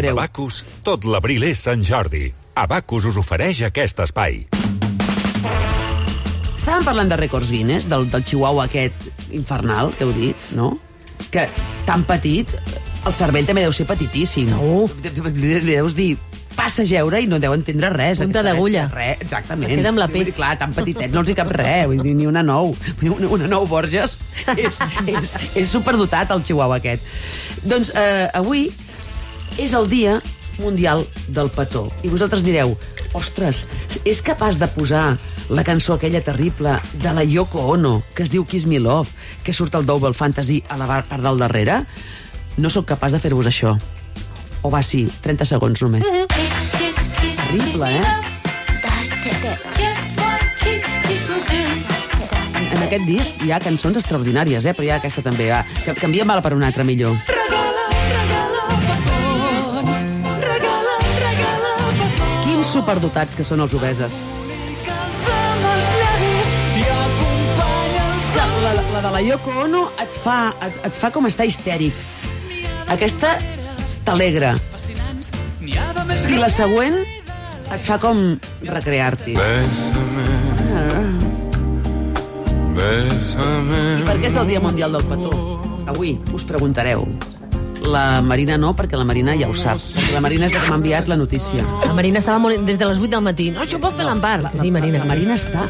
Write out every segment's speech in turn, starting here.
breu. Abacus, tot l'abril és Sant Jordi. Abacus us ofereix aquest espai. Estàvem parlant de rècords Guinness, del, del chihuahua aquest infernal, que heu dit, no? Que tan petit, el cervell també deu ser petitíssim. Uf. Li li deus dir, passa a jeure i no deu entendre res. Punta d'agulla. Res, exactament. Es queda amb la pell. Dir, Clar, tan petitets, no els hi cap res, vull dir, ni una nou. Una, una nou Borges és, és, és superdotat, el chihuahua aquest. Doncs eh, avui és el dia mundial del petó. I vosaltres direu, ostres, és capaç de posar la cançó aquella terrible de la Yoko Ono, que es diu Kiss Me Love, que surt al Double Fantasy a la part del darrere? No sóc capaç de fer-vos això. O va, sí, 30 segons només. Terrible, eh? En aquest disc hi ha cançons extraordinàries, eh? però hi ha aquesta també. Va. Ca- Canviem-la per una altra millor. Quins superdotats que són els obeses. La, la, la de la Yoko Ono et fa, et, et fa com estar histèric. Aquesta t'alegra. I la següent et fa com recrear-t'hi. Bésame, bésame. I per què és el Dia Mundial del Petó? Avui us preguntareu. La Marina no, perquè la Marina ja ho sap. La Marina és la que m'ha enviat la notícia. La Marina estava molt... des de les 8 del matí. No, això ho pot fer l'Empar. Sí, Marina. La Marina està...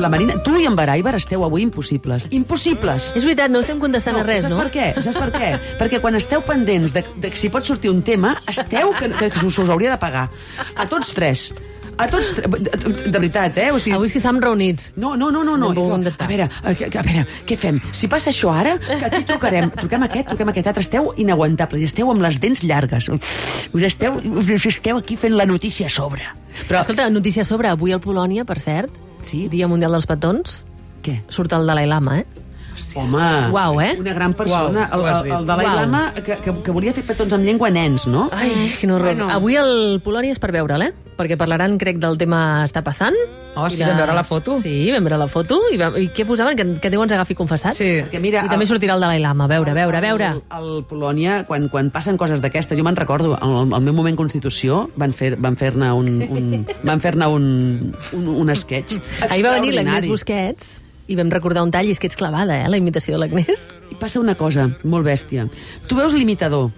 La Marina... Tu i en Baraiber esteu avui impossibles. Impossibles! És veritat, no estem contestant a res, saps no? per què? Saps per què? Perquè quan esteu pendents de, de si pot sortir un tema, esteu que, que, que us, us hauria de pagar. A tots tres. A tots. De, veritat, eh? O sigui, Avui sí estem reunits. no, no, no, no. No no. contestar. A veure, a, a veure, què fem? Si passa això ara, que aquí trucarem. Truquem aquest, truquem aquest altre. Esteu inaguantables i esteu amb les dents llargues. Us esteu, us esteu aquí fent la notícia a sobre. Però, escolta, notícia sobre avui al Polònia, per cert. Sí? Dia Mundial dels Petons. Què? Surt el Dalai Lama, eh? Home, Uau, eh? una gran persona. Uau, el, el, el Dalai Uau. Lama, que, que, que volia fer petons amb llengua a nens, no? Ai, quin horror. Bueno. Avui el Polònia és per veure'l, eh? Perquè parlaran, crec, del tema està passant. Oh, sí, vam veure la foto. Sí, vam veure la foto. I, vam... I què posaven? Que, que Déu ens agafi confessats? Sí. Perquè mira, I també el- sortirà el Dalai Lama. A veure, a veure, a veure. Al, Polònia, quan, quan passen coses d'aquestes, jo me'n recordo, al, al meu moment Constitució van fer-ne van fer un, un, van fer un, un, un sketch Ahir va venir l'Agnès. Busquets i vam recordar un tall i és que ets clavada, eh, la imitació de l'Agnès. I passa una cosa molt bèstia. Tu veus l'imitador.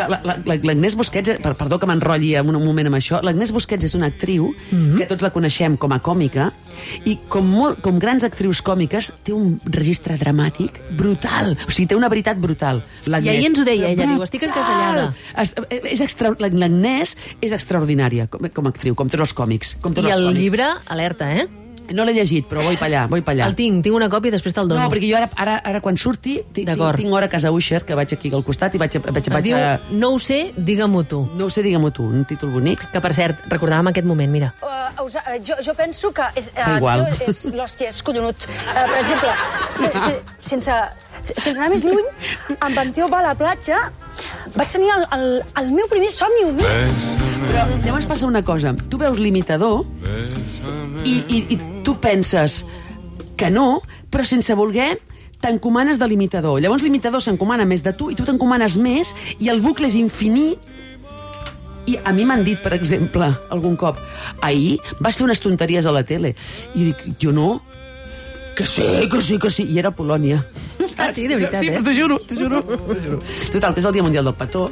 L'Agnès Busquets, per, perdó que m'enrotlli en un moment amb això, l'Agnès Busquets és una actriu Mhm. que tots la coneixem com a còmica i com, molt, com grans actrius còmiques té un registre dramàtic brutal. O sigui, té una veritat brutal. I ahir ens ho deia ella, diu, "Estic encasellada". És, és extra, L'Agnès és extraordinària com, com a actriu, com tots els còmics. Com tots I els el còmics. llibre, alerta, eh? No l'he llegit, però vull pa allà, vull pa allà. El tinc, tinc una còpia i després te'l dono. No, perquè jo ara, ara, ara quan surti, tinc, tinc, hora a casa Usher, que vaig aquí al costat i vaig, a- vaig, Es vaig diu a... No ho sé, digue-m'ho tu. No ho sé, digue-m'ho tu, un títol bonic. Que, per cert, recordàvem aquest moment, mira. Uh, us, uh, jo, jo penso que és, Fa uh, igual. és, l'hòstia, és collonut. Uh, per exemple, se, se, sense, sense anar més lluny, amb en Tio va a la platja, vaig tenir el, el, el meu primer somni humil. Però llavors passa una cosa. Tu veus l'imitador i, i, i tu penses que no, però sense voler t'encomanes de l'imitador. Llavors l'imitador s'encomana més de tu i tu t'encomanes més i el bucle és infinit i a mi m'han dit, per exemple, algun cop, ahir vas fer unes tonteries a la tele. I dic, jo no, que sí, que sí, que sí. I era a Polònia. Ah, sí, de veritat, sí, eh? juro, t'ho juro, t'ho juro. Total, que és el Dia Mundial del Petó,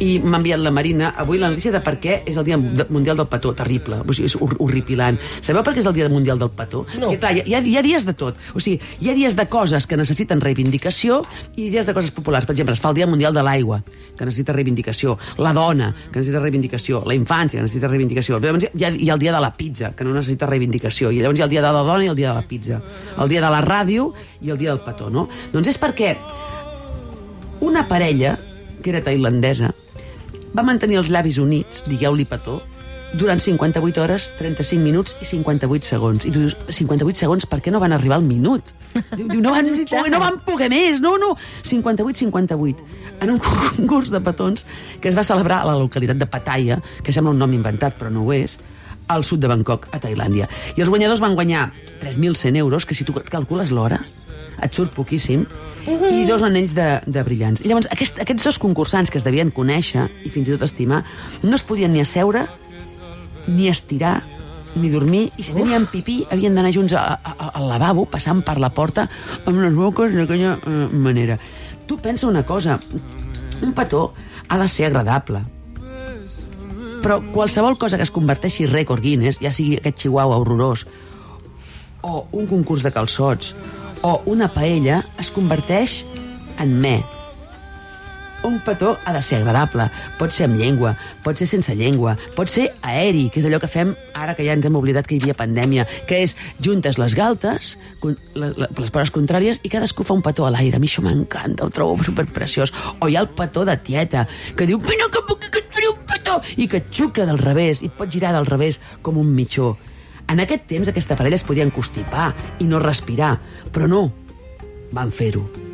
i m'ha enviat la Marina avui la notícia de per què és el Dia Mundial del Petó. Terrible, o sigui, és hor horripilant. Sabeu per què és el Dia Mundial del Petó? No. Perquè, clar, hi, ha, hi ha dies de tot. O sigui, hi ha dies de coses que necessiten reivindicació i dies de coses populars. Per exemple, es fa el Dia Mundial de l'Aigua, que necessita reivindicació. La dona, que necessita reivindicació. La infància, que necessita reivindicació. Llavors hi ha, hi ha el Dia de la Pizza, que no necessita reivindicació. I llavors hi ha el Dia de la Dona i el Dia de la Pizza. El Dia de la Ràdio i el Dia del Petó, no? Doncs és perquè una parella, que era tailandesa, va mantenir els llavis units, digueu-li petó, durant 58 hores, 35 minuts i 58 segons. I tu dius, 58 segons, per què no van arribar al minut? Diu, diu no, van, poder, no van poder més, no, no. 58-58. En un concurs de petons que es va celebrar a la localitat de Pattaya, que sembla un nom inventat, però no ho és, al sud de Bangkok, a Tailàndia. I els guanyadors van guanyar 3.100 euros, que si tu calcules l'hora, et surt poquíssim, i dos anells de, de brillants. Llavors, aquest, aquests dos concursants que es devien conèixer i fins i tot estimar, no es podien ni asseure, ni estirar, ni dormir, i si tenien pipí havien d'anar junts a, a, a, al lavabo, passant per la porta amb les boques d'aquella eh, manera. Tu pensa una cosa, un petó ha de ser agradable, però qualsevol cosa que es converteixi rècord Guinness, ja sigui aquest chihuahua horrorós, o un concurs de calçots, o una paella, es converteix en me. Un petó ha de ser agradable. Pot ser amb llengua, pot ser sense llengua, pot ser aeri, que és allò que fem ara que ja ens hem oblidat que hi havia pandèmia, que és juntes les galtes, les pares contràries, i cadascú fa un petó a l'aire. A mi això m'encanta, ho trobo superpreciós. O hi ha el petó de tieta, que diu, vine que puc que et faré un petó, i que et xucla del revés, i pot girar del revés com un mitjó. En aquest temps aquesta parella es podien constipar i no respirar, però no, van fer-ho.